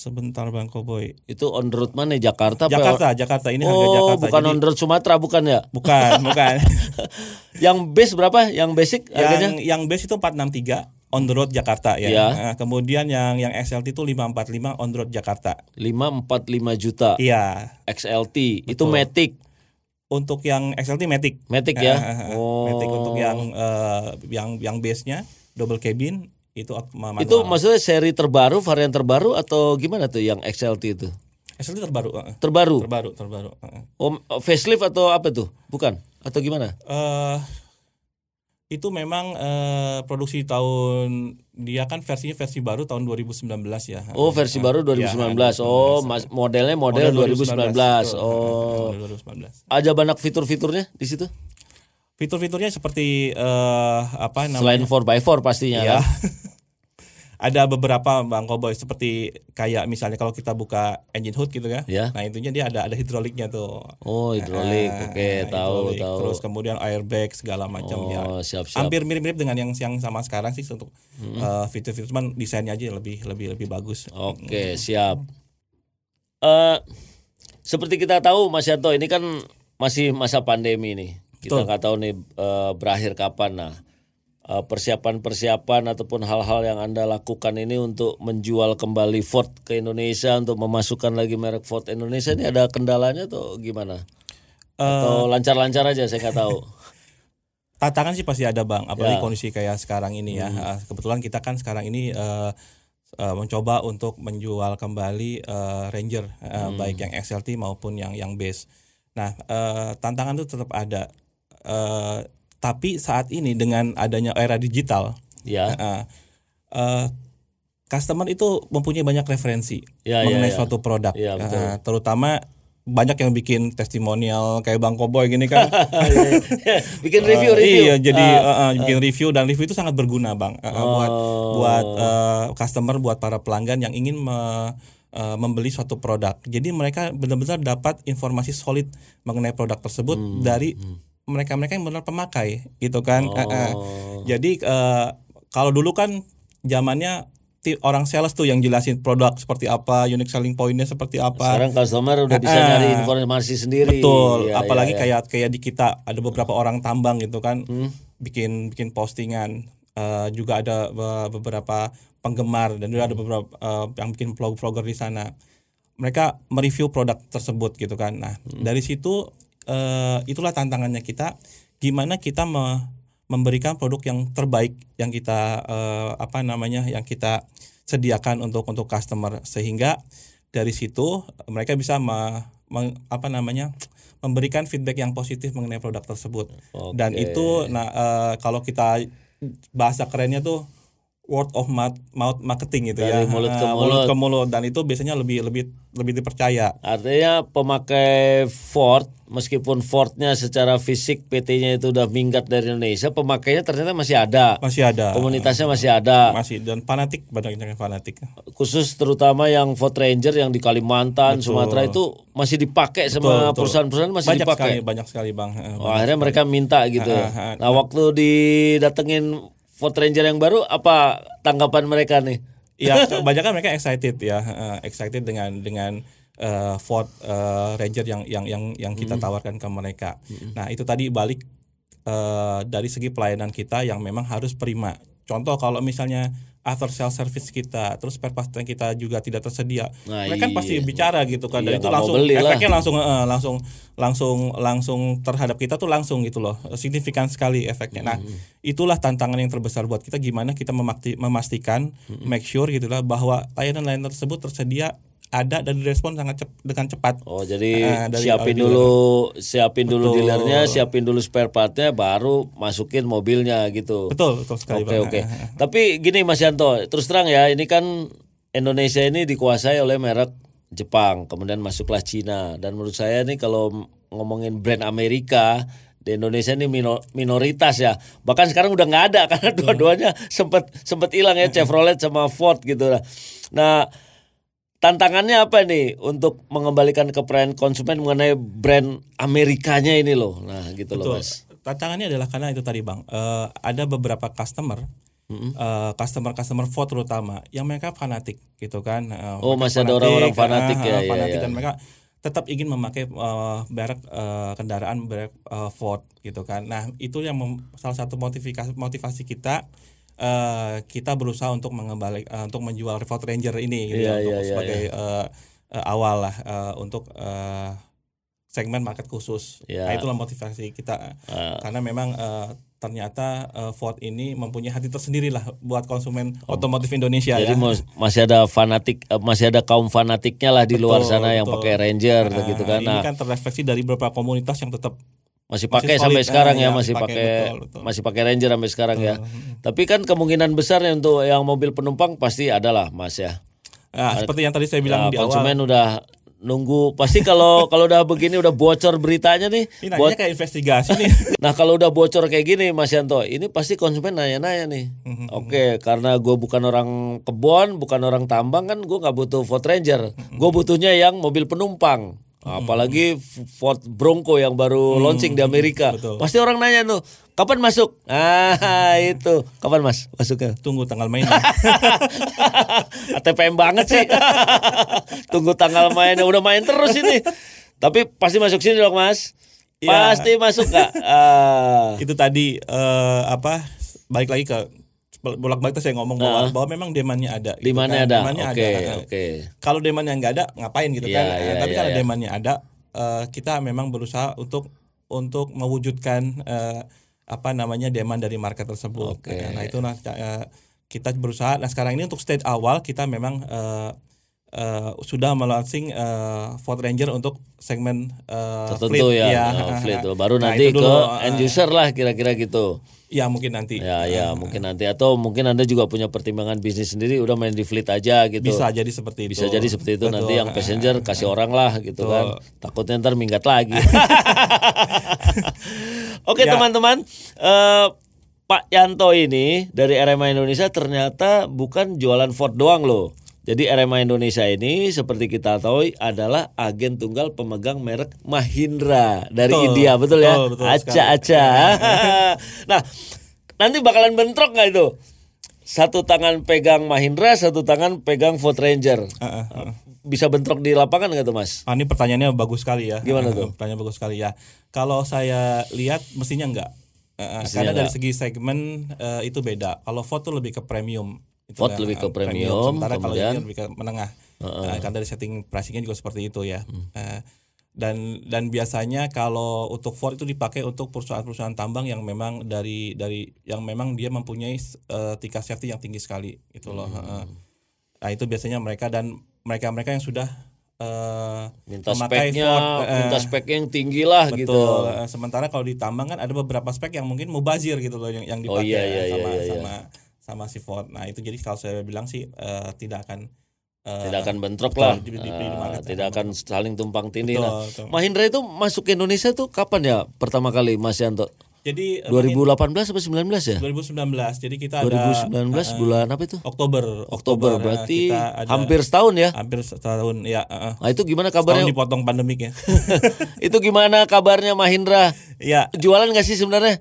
S2: sebentar Bang Koboy.
S1: Itu on the road mana Jakarta? apa?
S2: Jakarta, Jakarta ini harga
S1: Oh,
S2: Jakarta.
S1: bukan
S2: Jadi-
S1: on the road Sumatera bukan ya?
S2: bukan, bukan.
S1: Yang base berapa? Yang basic harganya?
S2: yang yang base itu 463 on the road Jakarta ya.
S1: Iya.
S2: Nah, kemudian yang yang XLT itu 545 on the road Jakarta.
S1: 545 juta.
S2: Iya.
S1: XLT itu
S2: Betul.
S1: Matic.
S2: Untuk yang XLT Matic.
S1: Matic ya.
S2: Eh, eh,
S1: Oh.
S2: Matic untuk yang eh, yang yang base-nya double cabin itu ma- manual.
S1: Itu maksudnya seri terbaru, varian terbaru atau gimana tuh yang XLT itu?
S2: XLT terbaru.
S1: Terbaru.
S2: terbaru, terbaru. eh.
S1: Oh, facelift atau apa tuh? Bukan? Atau gimana?
S2: Eh, itu memang eh, produksi tahun dia kan versinya versi baru tahun 2019 ya.
S1: Oh, versi
S2: Eh,
S1: baru
S2: ya,
S1: 2019. Oh, mas, modelnya model, 2019.
S2: betul.
S1: Oh.
S2: Model 2019.
S1: Ada banyak fitur-fiturnya di situ?
S2: Fitur-fiturnya seperti eh, apa
S1: Selain
S2: namanya?
S1: 4x4 pastinya
S2: Ya.
S1: kan?
S2: Ada beberapa Bang Koboy seperti kayak misalnya kalau kita buka engine hood gitu ya.
S1: Ya.
S2: Nah, intinya dia ada ada hidroliknya tuh.
S1: Oh, hidrolik.
S2: Ah,
S1: Oke, tahu,
S2: hidrolik.
S1: tahu.
S2: Terus kemudian airbag segala macam ya.
S1: Oh, siap-siap.
S2: Hampir mirip-mirip dengan yang yang sama sekarang sih untuk eh, fitur-fitur cuman desainnya aja lebih lebih lebih bagus.
S1: Oke, siap. Eh seperti kita tahu Mas Yanto ini kan masih masa pandemi nih. Kita nggak tahu nih eh, berakhir kapan. Nah, eh, persiapan-persiapan ataupun hal-hal yang Anda lakukan ini untuk menjual kembali Ford ke Indonesia untuk memasukkan lagi merek Ford Indonesia ini ada kendalanya atau gimana? Atau lancar-lancar aja saya nggak tahu.
S2: Tantangan sih pasti ada bang, apalagi
S1: Ya.
S2: kondisi kayak sekarang ini ya. Ah, Kebetulan kita kan sekarang ini eh, eh, mencoba untuk menjual kembali eh, Ranger, eh, baik yang XLT maupun yang yang base. Nah eh, tantangan itu tetap ada. Eh, tapi saat ini dengan adanya era digital,
S1: Ya.
S2: eh, eh, customer itu mempunyai banyak referensi
S1: Ya, ya,
S2: mengenai
S1: ya.
S2: suatu produk,
S1: Ya, betul.
S2: Eh, terutama banyak yang bikin testimonial kayak Bang Koboy gini kan.
S1: Bikin review review.
S2: Iya, jadi
S1: Ah,
S2: eh, eh, bikin review dan review itu sangat berguna, Bang. Eh, eh, buat
S1: Oh.
S2: buat eh, customer, buat para pelanggan yang ingin me- eh, membeli suatu produk. Jadi mereka benar-benar dapat informasi solid mengenai produk tersebut
S1: Hmm,
S2: dari mereka-mereka yang benar pemakai, gitu kan. Eh, eh.
S1: Oh.
S2: Jadi eh, kalau dulu kan zamannya orang sales tuh yang jelasin produk seperti apa, unique selling pointnya seperti apa.
S1: Sekarang customer udah bisa nyari informasi sendiri.
S2: Betul,
S1: Iya,
S2: apalagi
S1: iya, iya.
S2: kayak kayak di kita ada beberapa orang tambang gitu kan,
S1: Hmm.
S2: bikin bikin postingan. Eh, juga ada be- beberapa penggemar dan juga ada beberapa eh, yang bikin vlog vlogger di sana. Mereka mereview produk tersebut gitu kan. Nah
S1: Hmm.
S2: dari situ eh, itulah tantangannya kita, gimana kita me- memberikan produk yang terbaik yang kita uh, apa namanya yang kita sediakan untuk untuk customer. Sehingga dari situ mereka bisa me, me, apa namanya memberikan feedback yang positif mengenai produk tersebut.
S1: Oke.
S2: dan itu nah uh, kalau kita bahasa kerennya tuh word of mouth, mouth marketing gitu
S1: Dari
S2: ya
S1: mulut ke
S2: Uh,
S1: mulut.
S2: ke mulut dan itu biasanya lebih lebih lebih dipercaya
S1: Artinya pemakai Ford meskipun Fordnya secara fisik PT-nya itu udah minggat dari Indonesia, pemakainya ternyata masih ada.
S2: masih ada
S1: Komunitasnya masih ada.
S2: masih dan fanatik banyak yang fanatik
S1: Khusus terutama yang Ford Ranger yang di Kalimantan, Sumatera itu masih dipakai sama
S2: betul.
S1: perusahaan-perusahaan masih
S2: banyak
S1: dipakai.
S2: sekali banyak sekali bang Eh,
S1: Oh, akhirnya mereka minta gitu.
S2: Ah, ah, ah.
S1: Nah, waktu didatengin Ford Ranger yang baru apa tanggapan mereka nih?
S2: ya kebanyakan mereka excited ya eh, excited dengan dengan eh, Ford eh, Ranger yang yang yang yang kita
S1: Hmm.
S2: tawarkan ke mereka nah itu tadi balik eh, dari segi pelayanan kita yang memang harus prima contoh kalau misalnya after sales service kita terus spare part yang kita juga tidak tersedia.
S1: Nah,
S2: mereka kan pasti
S1: iya.
S2: bicara gitu kan
S1: Iya,
S2: dan itu langsung
S1: lah.
S2: efeknya langsung eh, langsung langsung langsung terhadap kita tuh langsung gitu loh. Signifikan sekali efeknya. Nah itulah tantangan yang terbesar buat kita gimana kita memakti- memastikan make sure gitu lah bahwa layanan-layanan tersebut tersedia ada dan direspon sangat cep- dengan cepat
S1: Oh, jadi
S2: dari
S1: siapin
S2: dealer.
S1: dulu siapin dulu
S2: Betul.
S1: dealernya, siapin dulu spare partnya baru masukin mobilnya gitu.
S2: betul betul sekali
S1: Oke
S2: Bang.
S1: oke. Tapi gini Mas Yanto, terus terang ya, ini kan Indonesia ini dikuasai oleh merek Jepang, kemudian masuklah Cina dan menurut saya nih kalau ngomongin brand Amerika di Indonesia ini mino- minoritas ya. Bahkan sekarang udah nggak ada karena dua-duanya sempat sempat hilang ya Chevrolet sama Ford gitu. Nah, tantangannya apa nih untuk mengembalikan kepercayaan konsumen mengenai brand Amerikanya ini loh. Nah, gitu loh,
S2: Betul.
S1: Mas.
S2: Tantangannya adalah karena itu tadi bang, eh, ada beberapa customer, eh, customer customer Ford terutama, yang mereka fanatik gitu kan. eh,
S1: Oh, masih ada orang-orang fanatik ya, iya,
S2: fanatik
S1: iya.
S2: dan mereka tetap ingin memakai eh, merek eh, kendaraan merek eh, Ford gitu kan. Nah itu yang mem- salah satu motivasi motivasi kita. Eh, kita berusaha untuk mengembalik eh, untuk menjual Ford Ranger ini gitu
S1: Iya,
S2: ya, untuk
S1: iya, iya,
S2: sebagai eh, eh, awal lah eh, untuk eh, segmen market khusus.
S1: Iya.
S2: Nah itulah motivasi kita
S1: Ah.
S2: karena memang eh, ternyata eh, Ford ini mempunyai hati tersendiri lah buat konsumen otomotif Indonesia
S1: Oh. Jadi
S2: ya.
S1: mas- masih ada fanatik, masih ada kaum fanatiknya lah di luar
S2: Betul,
S1: sana yang
S2: betul.
S1: pakai Ranger
S2: Nah,
S1: gitu kan.
S2: Ini
S1: Nah,
S2: kan terrefleksi dari beberapa komunitas yang tetap
S1: masih pakai sampai sekarang
S2: ah,
S1: ya,
S2: ya,
S1: masih
S2: pakai, betul, betul.
S1: masih pakai Ranger sampai sekarang ya. Tapi kan kemungkinan besarnya untuk yang mobil penumpang pasti adalah Mas ya.
S2: Nah, seperti yang tadi saya bilang
S1: Ya,
S2: di awal.
S1: konsumen udah nunggu pasti kalau kalau udah begini udah bocor beritanya nih.
S2: Ini
S1: buat-
S2: kayak investigasi nih.
S1: Nah kalau udah bocor kayak gini Mas Yanto, ini pasti konsumen nanya-nanya nih.
S2: Mhm,
S1: Oke, karena gue bukan orang kebon, bukan orang tambang kan, gue nggak butuh Ford Ranger.
S2: Mhm.
S1: Gue butuhnya yang mobil penumpang. Apalagi Ford Bronco yang baru launching di Amerika.
S2: Mhm, betul.
S1: Pasti orang nanya tuh, kapan masuk? Ah itu, kapan mas masuknya?
S2: Tunggu tanggal mainnya.
S1: ATPM banget sih. Tunggu tanggal mainnya udah main terus ini. Tapi pasti masuk sini dong mas.
S2: Iya.
S1: Pasti masuk nggak? Ah.
S2: itu tadi eh, apa balik lagi ke bolak-balik saya ngomong bahwa, bahwa memang demandnya ada. gitu
S1: Demandnya
S2: kan.
S1: ada.
S2: Demandnya
S1: Oke,
S2: ada.
S1: oke.
S2: Kalau demandnya nggak ada, ngapain gitu
S1: Iya,
S2: kan?
S1: iya,
S2: Tapi
S1: iya,
S2: karena
S1: iya.
S2: demandnya ada, eh, kita memang berusaha untuk untuk mewujudkan eh, apa namanya demand dari market tersebut.
S1: Oke.
S2: Nah itu nah, eh, kita berusaha. Nah sekarang ini untuk stage awal kita memang eh, eh, sudah melaunching eh, Ford Ranger untuk segmen eh,
S1: tertentu
S2: fleet,
S1: ya, oh, fleet. Baru
S2: Nah,
S1: nanti ke
S2: dulu,
S1: end user lah kira-kira gitu.
S2: Ya mungkin nanti.
S1: Ya, ya mungkin nanti atau mungkin anda juga punya pertimbangan bisnis sendiri, udah main di fleet aja gitu.
S2: Bisa jadi seperti itu.
S1: Bisa jadi seperti itu
S2: Betul.
S1: nanti yang passenger kasih orang lah gitu kan. Takutnya ntar minggat lagi. Oke
S2: Ya.
S1: teman-teman, eh, Pak Yanto ini dari RMA Indonesia ternyata bukan jualan Ford doang loh. Jadi RMA Indonesia ini seperti kita tahu adalah agen tunggal pemegang merek Mahindra dari
S2: Betul,
S1: India, betul, ya?
S2: betul, betul
S1: aca aca. nah, nanti bakalan bentrok nggak itu? Satu tangan pegang Mahindra, satu tangan pegang Ford Ranger.
S2: Heeh, heeh.
S1: Bisa bentrok di lapangan nggak tuh Mas?
S2: Ah, ini pertanyaannya bagus sekali ya.
S1: Gimana tuh?
S2: Pertanyaan bagus sekali ya. Kalau saya lihat mestinya enggak.
S1: Mestinya
S2: karena dari
S1: enggak.
S2: segi segmen eh, itu beda. Kalau Ford tuh lebih ke premium. Itu
S1: Ford lebih ke
S2: eh,
S1: premium,
S2: Sementara kalau
S1: kemudian-
S2: ini lebih ke menengah. Eh, kan dari setting pricingnya juga seperti itu ya.
S1: Hmm.
S2: Eh, dan dan biasanya kalau untuk Ford itu dipakai untuk perusahaan-perusahaan tambang yang memang dari dari yang memang dia mempunyai uh, tingkat safety yang tinggi sekali gitu loh. Hmm. Nah itu biasanya mereka dan mereka-mereka yang sudah uh,
S1: minta speknya, Ford, uh, minta spek yang tinggi lah
S2: betul.
S1: gitu.
S2: Uh, sementara kalau di tambang kan ada beberapa spek yang mungkin mubazir gitu loh yang yang
S1: Oh,
S2: dipakai
S1: iya, iya,
S2: sama
S1: iya, iya.
S2: sama sama si Ford. Nah itu jadi kalau saya bilang sih uh, tidak akan uh,
S1: tidak akan bentrok
S2: betul,
S1: lah,
S2: di- di- di- di
S1: Ah,
S2: market
S1: tidak akan saling tumpang tindih. Nah. Mahindra itu masuk ke Indonesia tuh kapan ya pertama kali Mas Yanto?
S2: Jadi uh,
S1: 2018 atau 19 ya?
S2: 2019. Jadi kita ada
S1: 2019 bulan apa itu?
S2: Oktober.
S1: Oktober
S2: uh,
S1: berarti
S2: kita ada
S1: hampir setahun ya.
S2: hampir setahun ya. Uh,
S1: Nah itu gimana kabarnya?
S2: dipotong pandemik ya.
S1: itu gimana kabarnya Mahindra?
S2: ya.
S1: Jualan nggak sih sebenarnya?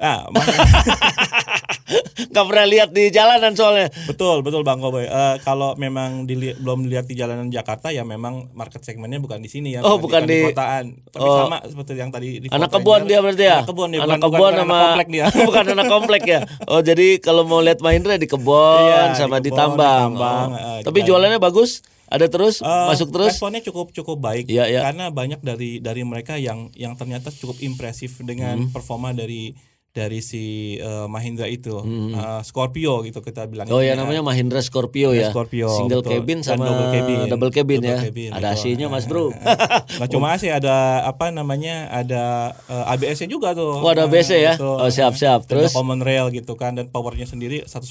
S2: Ah, ma-
S1: Gak pernah lihat di jalanan soalnya.
S2: betul betul Bang Koboy. Eh, kalau memang dili- belum dilihat di jalanan Jakarta ya memang market segmennya bukan di sini ya.
S1: Oh, bukan di-
S2: kotaan. Tapi
S1: Oh.
S2: sama seperti yang tadi di
S1: Anak kebun
S2: Ranger.
S1: dia berarti ya?
S2: Anak kebun dia
S1: anak
S2: bukan,
S1: kebun
S2: bukan
S1: sama
S2: anak komplek dia.
S1: bukan anak komplek ya. Oh jadi kalau mau lihat Mahindra di kebun
S2: Iya, di
S1: sama di, tambang.
S2: di tambang,
S1: Oh.
S2: eh,
S1: Tapi jualannya bagus? Ada terus?
S2: Eh,
S1: masuk terus?
S2: Responnya cukup cukup baik
S1: Iya, iya.
S2: karena banyak dari dari mereka yang yang ternyata cukup impresif dengan
S1: Hmm.
S2: performa dari dari si eh, Mahindra itu Eh, Scorpio gitu kita bilang
S1: Hmm. Oh ya namanya Mahindra Scorpio ya.
S2: Scorpio,
S1: Single
S2: betul.
S1: cabin
S2: Dan
S1: sama
S2: double cabin.
S1: double cabin
S2: Double
S1: ya.
S2: cabin,
S1: Ada. AC-nya Mas Bro.
S2: Nggak cuma sih ada apa namanya ada eh, ABS-nya juga tuh.
S1: Oh, ada ABS-nya ya?
S2: betul.
S1: Oh, siap-siap.
S2: Dan
S1: Terus?
S2: ada common rail gitu kan dan powernya sendiri 140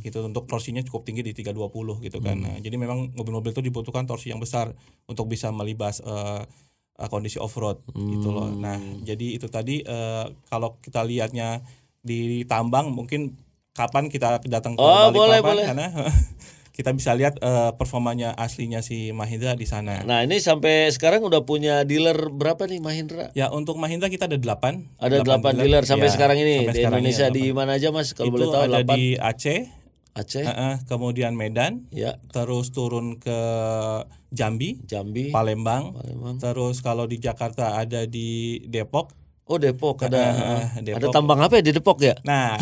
S2: gitu untuk torsinya cukup tinggi di 320 gitu kan. Nah, jadi memang mobil-mobil itu dibutuhkan torsi yang besar untuk bisa melibas eh, eh, kondisi off road gitu loh. Nah, jadi itu tadi eh, kalau kita lihatnya di tambang mungkin kapan kita datang ke
S1: Oh, boleh, boleh.
S2: karena kita bisa lihat eh, performanya aslinya si Mahindra di sana.
S1: Nah ini sampai sekarang udah punya dealer berapa nih Mahindra?
S2: Ya untuk Mahindra kita ada 8
S1: Ada 8 dealer sampai
S2: Ya,
S1: sekarang ini
S2: sampai
S1: di
S2: sekarang
S1: Indonesia
S2: ini
S1: di mana aja Mas kalau
S2: Itu
S1: boleh tahu
S2: ada
S1: 8
S2: di Aceh,
S1: Aceh,
S2: eh, eh, kemudian Medan,
S1: ya
S2: terus turun ke Jambi,
S1: Jambi,
S2: Palembang,
S1: Palembang.
S2: terus kalau di Jakarta ada di Depok.
S1: Oh Depok ada
S2: Eh,
S1: ada
S2: Depok.
S1: tambang apa ya di Depok ya?
S2: Nah,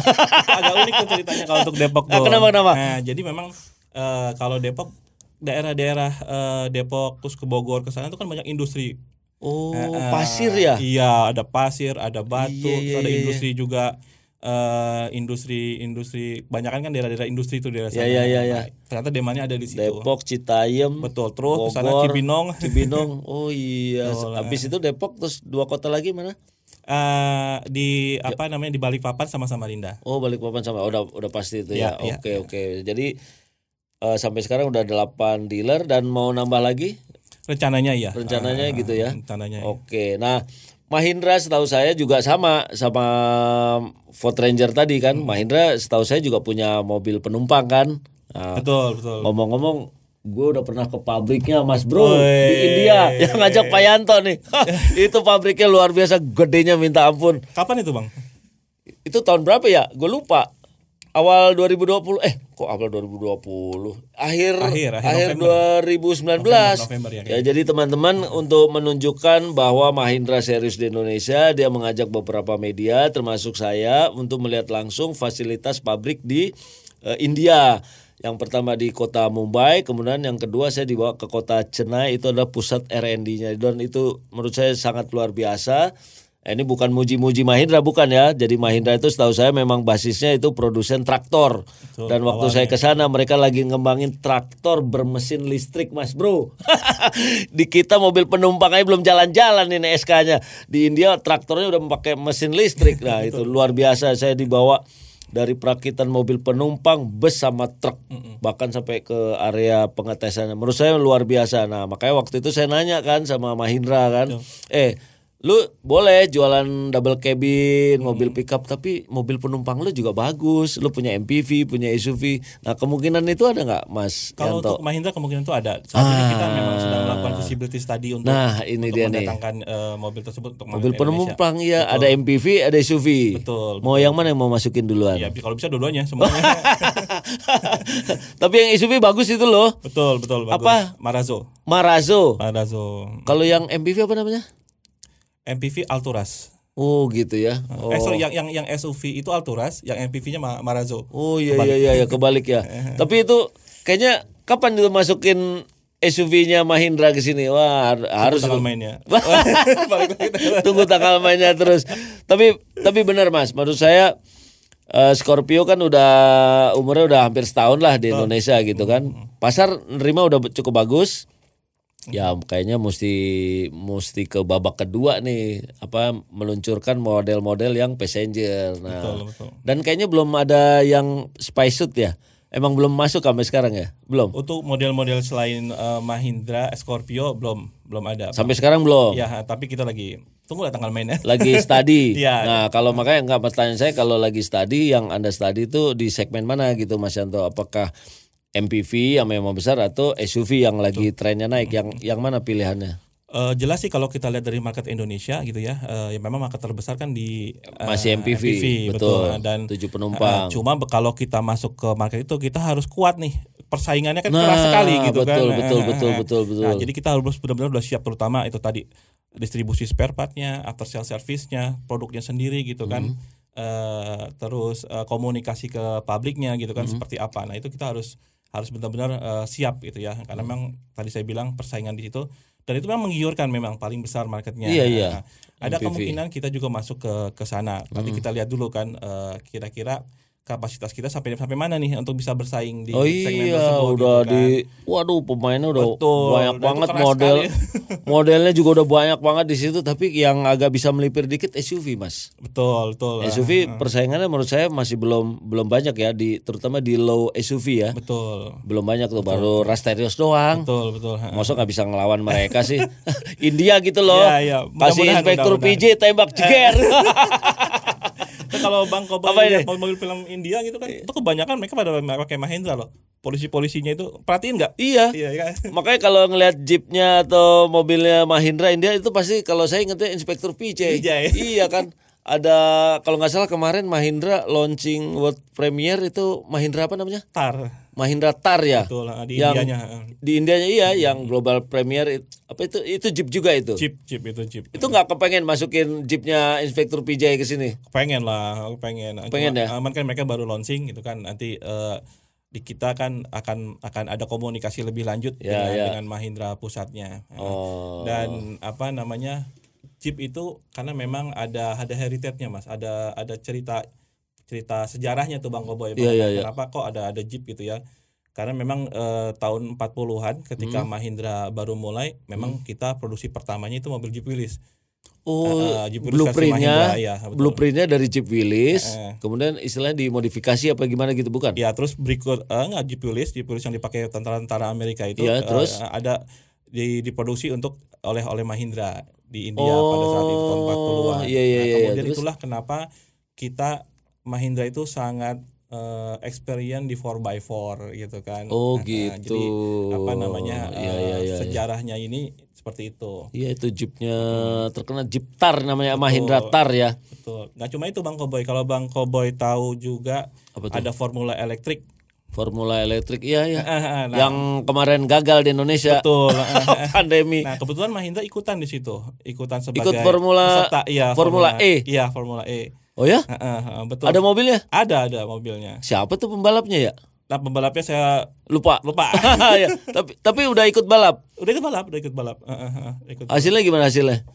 S2: agak unik tuh ceritanya kalau untuk Depok
S1: Ah,
S2: tuh.
S1: kenapa, kenapa?
S2: Nah, jadi memang eh, kalau Depok daerah-daerah eh, Depok terus ke Bogor ke sana itu kan banyak industri.
S1: Oh
S2: Eh,
S1: pasir ya?
S2: Iya, ada pasir, ada batu,
S1: Iya, iya,
S2: ada
S1: iya.
S2: industri juga eh industri industri banyak kan daerah-daerah industri itu daerah sana.
S1: iya, iya, iya.
S2: Nah, ternyata demandnya ada di situ.
S1: Depok, Citayam,
S2: Betul. Terus ke sana
S1: Bogor,
S2: Cibinong.
S1: Cibinong. Oh iya.
S2: Betul,
S1: Habis itu Depok terus dua kota lagi mana?
S2: Eh, di
S1: Ya.
S2: apa namanya di Balikpapan sama Samarinda.
S1: Oh Balikpapan sama udah udah pasti itu ya.
S2: Iya, iya,
S1: Oke oke. Jadi eh, sampai sekarang udah 8 dealer dan mau nambah lagi
S2: Rencananya iya.
S1: rencananya
S2: Eh,
S1: gitu ya.
S2: Rencananya. iya.
S1: Oke. Nah, Mahindra setahu saya juga sama sama Ford Ranger tadi kan.
S2: Hmm.
S1: Mahindra setahu saya juga punya mobil penumpang kan. Nah,
S2: Betul, betul.
S1: Ngomong-ngomong, gue udah pernah ke pabriknya Mas Bro
S2: Woi.
S1: di India yang ngajak Pak Yanto nih. itu pabriknya luar biasa gedenya minta ampun.
S2: Kapan itu, Bang?
S1: Itu tahun berapa ya? Gue lupa. Awal 2020 eh kok awal 2020 akhir
S2: Akhir, akhir November.
S1: 2019
S2: November ya,
S1: ya jadi teman-teman untuk menunjukkan bahwa Mahindra serius di Indonesia dia mengajak beberapa media termasuk saya untuk melihat langsung fasilitas pabrik di eh, India. Yang pertama di kota Mumbai kemudian yang kedua saya dibawa ke kota Chennai itu adalah pusat R&D-nya dan itu menurut saya sangat luar biasa Ini bukan muji-muji Mahindra bukan ya. Jadi Mahindra itu setahu saya memang basisnya itu produsen traktor. Dan waktu saya ke sana mereka lagi ngembangin traktor bermesin listrik, Mas Bro. Di kita mobil penumpang aja belum jalan-jalan ini SK-nya. Di India traktornya udah pakai mesin listrik. Nah, itu luar biasa saya dibawa dari perakitan mobil penumpang, bus sama truk, bahkan sampai ke area pengetesan. Menurut saya luar biasa. Nah, makanya waktu itu saya nanya kan sama Mahindra kan, eh lu boleh jualan double cabin mobil pickup tapi mobil penumpang lu juga bagus lu punya MPV punya SUV nah kemungkinan itu ada nggak Mas
S2: Kalau
S1: Yanto
S2: untuk Mahindra kemungkinan itu ada. Saat ini kita memang sedang melakukan visibility study untuk
S1: Nah, ini
S2: untuk
S1: dia nih.
S2: mendatangkan eh, mobil tersebut untuk
S1: mobil penumpang ya ada MPV ada SUV
S2: Betul,
S1: mau yang mana yang mau masukin duluan
S2: Ya, kalau bisa dua-duanya semuanya.
S1: tapi yang SUV bagus itu loh
S2: betul, betul, bagus.
S1: Apa?
S2: Marazo.
S1: Marazo
S2: Marazo.
S1: kalau yang MPV apa namanya
S2: MPV Alturas.
S1: oh gitu ya oh
S2: Eh, sorry, yang yang yang SUV itu Alturas, yang MPV-nya Ma- Marazo.
S1: Oh iya iya iya ya, kebalik ya. Tapi itu kayaknya kapan itu masukin SUV-nya Mahindra ke sini. Wah, har- harus
S2: tanggal mainnya.
S1: Tunggu tanggal mainnya terus. Tapi tapi benar Mas, menurut saya eh, Scorpio kan udah umurnya udah hampir setahun lah di Indonesia gitu kan. Pasar nerima udah cukup bagus. Ya kayaknya mesti mesti ke babak kedua nih apa meluncurkan model-model yang passenger. Nah,
S2: Betul, betul.
S1: dan kayaknya belum ada yang spy suit ya. Emang belum masuk sampai sekarang ya? Belum.
S2: Untuk model-model selain eh, Mahindra, Scorpio belum belum ada.
S1: Sampai sekarang belum.
S2: Ya, tapi kita lagi tunggu lah tanggal mainnya.
S1: lagi study.
S2: Iya.
S1: Nah, kalau makanya nggak pertanyaan saya kalau lagi study yang Anda study itu di segmen mana gitu Mas Yanto? Apakah MPV yang memang besar atau SUV yang lagi trennya naik? Yang yang mana pilihannya?
S2: Eh, jelas sih kalau kita lihat dari market Indonesia gitu ya, eh, ya memang market terbesar kan di eh,
S1: Masih MPV, betul.
S2: Dan
S1: Tujuh penumpang.
S2: eh, cuma kalau kita masuk ke market itu kita harus kuat nih. Persaingannya kan
S1: Nah,
S2: keras sekali gitu kan.
S1: betul, betul, betul, betul, betul.
S2: Nah, jadi kita harus benar-benar udah siap terutama itu tadi distribusi spare partnya, after sale service-nya, produknya sendiri gitu kan.
S1: Hmm.
S2: Eh, terus eh, komunikasi ke publiknya gitu
S1: Hmm.
S2: kan seperti apa. Nah, itu kita harus harus benar-benar eh, siap gitu ya. Karena
S1: Hmm.
S2: memang tadi saya bilang persaingan di situ dan itu memang menggiurkan memang paling besar marketnya.
S1: Iya, iya.
S2: Nah, ada
S1: MPV.
S2: kemungkinan kita juga masuk ke ke sana. Nanti
S1: Hmm.
S2: kita lihat dulu kan eh, kira-kira kapasitas kita sampai sampai mana nih untuk bisa bersaing di
S1: Oh
S2: segmen
S1: iya,
S2: tersebut
S1: udah
S2: gitu kan.
S1: di waduh pemainnya udah
S2: Betul,
S1: banyak
S2: itu
S1: banget model. Modelnya juga udah banyak banget di situ tapi yang agak bisa melipir dikit SUV, Mas.
S2: Betul, betul.
S1: SUV persaingannya menurut saya masih belum belum banyak ya di terutama di low SUV ya.
S2: Betul.
S1: Belum banyak tuh baru Rasterios doang.
S2: Betul, betul. Ha.
S1: Masa nggak bisa ngelawan mereka sih? India gitu loh.
S2: Iya.
S1: Kasih
S2: Mudah-mudahan,
S1: inspektur. PJ tembak jeger.
S2: Kalau Bang lihat
S1: ini?
S2: mobil film India gitu kan, itu kebanyakan mereka pada pakai Mahindra loh. Polisi-polisinya itu perhatiin nggak?
S1: iya.
S2: Iya kan?
S1: Makanya kalau ngelihat jeepnya atau mobilnya Mahindra India itu pasti kalau saya ingetnya inspektur PJ.
S2: PJ.
S1: iya kan. Ada kalau nggak salah kemarin Mahindra launching world premiere itu Mahindra apa namanya?
S2: Tar.
S1: Mahindra Tar ya.
S2: Betul, ha, di
S1: Yang-
S2: Indianya. ha.
S1: Di Indianya iya yang global premiere it- apa itu itu jeep juga itu.
S2: Jeep, Jeep itu Jeep.
S1: Itu nggak kepengen masukin jeepnya inspektur PJ ke sini.
S2: pengen lah aku pengen
S1: Pengen
S2: Cuma,
S1: ya?
S2: aman kan mereka baru launching gitu kan nanti eh, di kita kan akan akan ada komunikasi lebih lanjut
S1: Ya,
S2: dengan,
S1: ya.
S2: dengan Mahindra pusatnya
S1: Oh.
S2: dan apa namanya Jeep itu karena memang ada ada heritage-nya mas ada ada cerita cerita sejarahnya tuh bang Koboy
S1: Iya, iya, iya.
S2: kenapa kok ada ada Jeep gitu ya karena memang eh, tahun 40-an ketika
S1: Hmm.
S2: Mahindra baru mulai memang kita produksi pertamanya itu mobil Jeep Willys
S1: Oh,
S2: Eh, versi Mahindra,
S1: blueprintnya,
S2: ya, betul.
S1: blueprintnya dari Jeep Willys,
S2: Eh.
S1: kemudian istilahnya dimodifikasi apa gimana gitu bukan?
S2: Ya terus berikut eh, enggak Jeep Willys, Jeep Willys yang dipakai tentara-tentara Amerika itu
S1: Iya,
S2: eh,
S1: terus?
S2: ada di diproduksi untuk oleh oleh Mahindra di India
S1: Oh,
S2: pada saat itu tahun 40-an.
S1: iya, iya,
S2: nah,
S1: iya,
S2: kemudian
S1: terus?
S2: itulah kenapa kita Mahindra itu sangat eh, experience di 4x4 gitu kan.
S1: Oh,
S2: Nah,
S1: gitu.
S2: Jadi apa namanya eh,
S1: iya, iya, iya.
S2: sejarahnya ini seperti itu.
S1: Iya itu jeepnya terkenal Jeep Tar namanya Mahindra Tar ya.
S2: Betul. Nggak cuma itu Bang Koboy. Kalau Bang Koboy tahu juga ada formula elektrik.
S1: Formula elektrik iya ya.
S2: Nah,
S1: Yang kemarin gagal di Indonesia
S2: betul.
S1: pandemi.
S2: Nah kebetulan Mahindra ikutan di situ, ikutan sebagai
S1: Ikut Formula-
S2: peserta, iya,
S1: Formula E?
S2: Iya Formula E.
S1: Oh ya?
S2: Heeh, heeh, betul.
S1: Ada mobilnya?
S2: ada ada mobilnya.
S1: Siapa tuh pembalapnya ya?
S2: Nah pembalapnya saya
S1: Lupa.
S2: lupa.
S1: ya, tapi tapi udah ikut balap.
S2: udah ikut balap, udah ikut balap. Heeh, heeh, ikut.
S1: Hasilnya gimana hasilnya?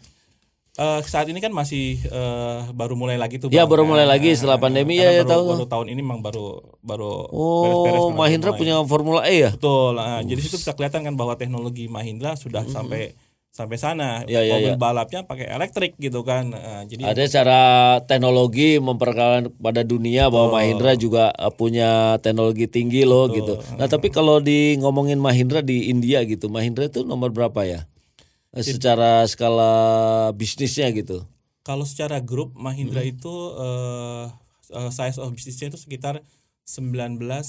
S2: Eh, saat ini kan masih eh, baru mulai lagi tuh.
S1: Ya,
S2: Bang.
S1: baru mulai lagi setelah pandemi, ya, ya,
S2: baru,
S1: tahu.
S2: Baru tahun ini memang baru baru
S1: Oh, Mahindra punya Formula E ya?
S2: Betul. Nah, jadi situ bisa kelihatan kan bahwa teknologi Mahindra sudah sampai sampai sana.
S1: Ya, ya,
S2: Mobil
S1: ya.
S2: balapnya pakai elektrik gitu kan. Nah, jadi
S1: Ada cara teknologi memperkenalkan pada dunia bahwa Mahindra juga uh, punya teknologi tinggi loh gitu. Nah tapi kalau di ngomongin Mahindra di India gitu, Mahindra itu nomor berapa ya? Eh, Secara skala bisnisnya gitu.
S2: Kalau secara grup Mahindra
S1: Hmm.
S2: itu eh, eh, size of bisnisnya itu sekitar 19,1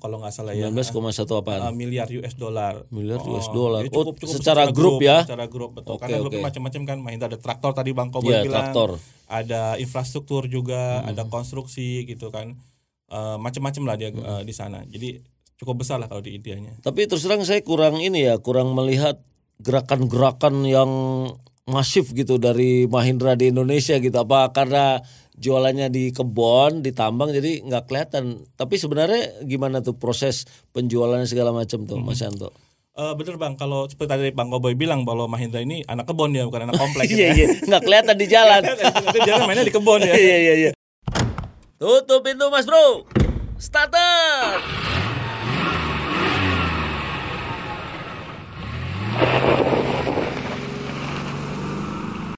S2: kalau nggak salah ya.
S1: 19,1 apaan?
S2: Eh, miliar US dollar.
S1: Miliar US dollar.
S2: jadi
S1: Oh, secara grup ya?
S2: Secara grup betul.
S1: Oke,
S2: Karena grupnya
S1: oke.
S2: macam-macam kan Mahindra ada traktor tadi Bang Koboy
S1: Iya,
S2: bilang.
S1: traktor.
S2: Ada infrastruktur juga,
S1: Hmm.
S2: ada konstruksi gitu kan. Eh, macam-macam lah dia
S1: Hmm.
S2: eh, di sana. Jadi cukup besar lah kalau di Indianya.
S1: Tapi terus terang saya kurang ini ya, kurang melihat gerakan-gerakan yang masif gitu dari Mahindra di Indonesia gitu. Apa karena jualannya di kebon, di tambang jadi nggak kelihatan. Tapi sebenarnya gimana tuh proses penjualannya segala macam tuh, Mas Yanto?
S2: Eh, bener bang, kalau seperti tadi Bang Koboy bilang bahwa Mahindra ini anak kebon ya, bukan anak komplek.
S1: Iya iya, nggak kelihatan di jalan.
S2: Nanti jangan mainnya di kebon ya.
S1: Iya iya iya. Tutup pintu Mas Bro. Starter.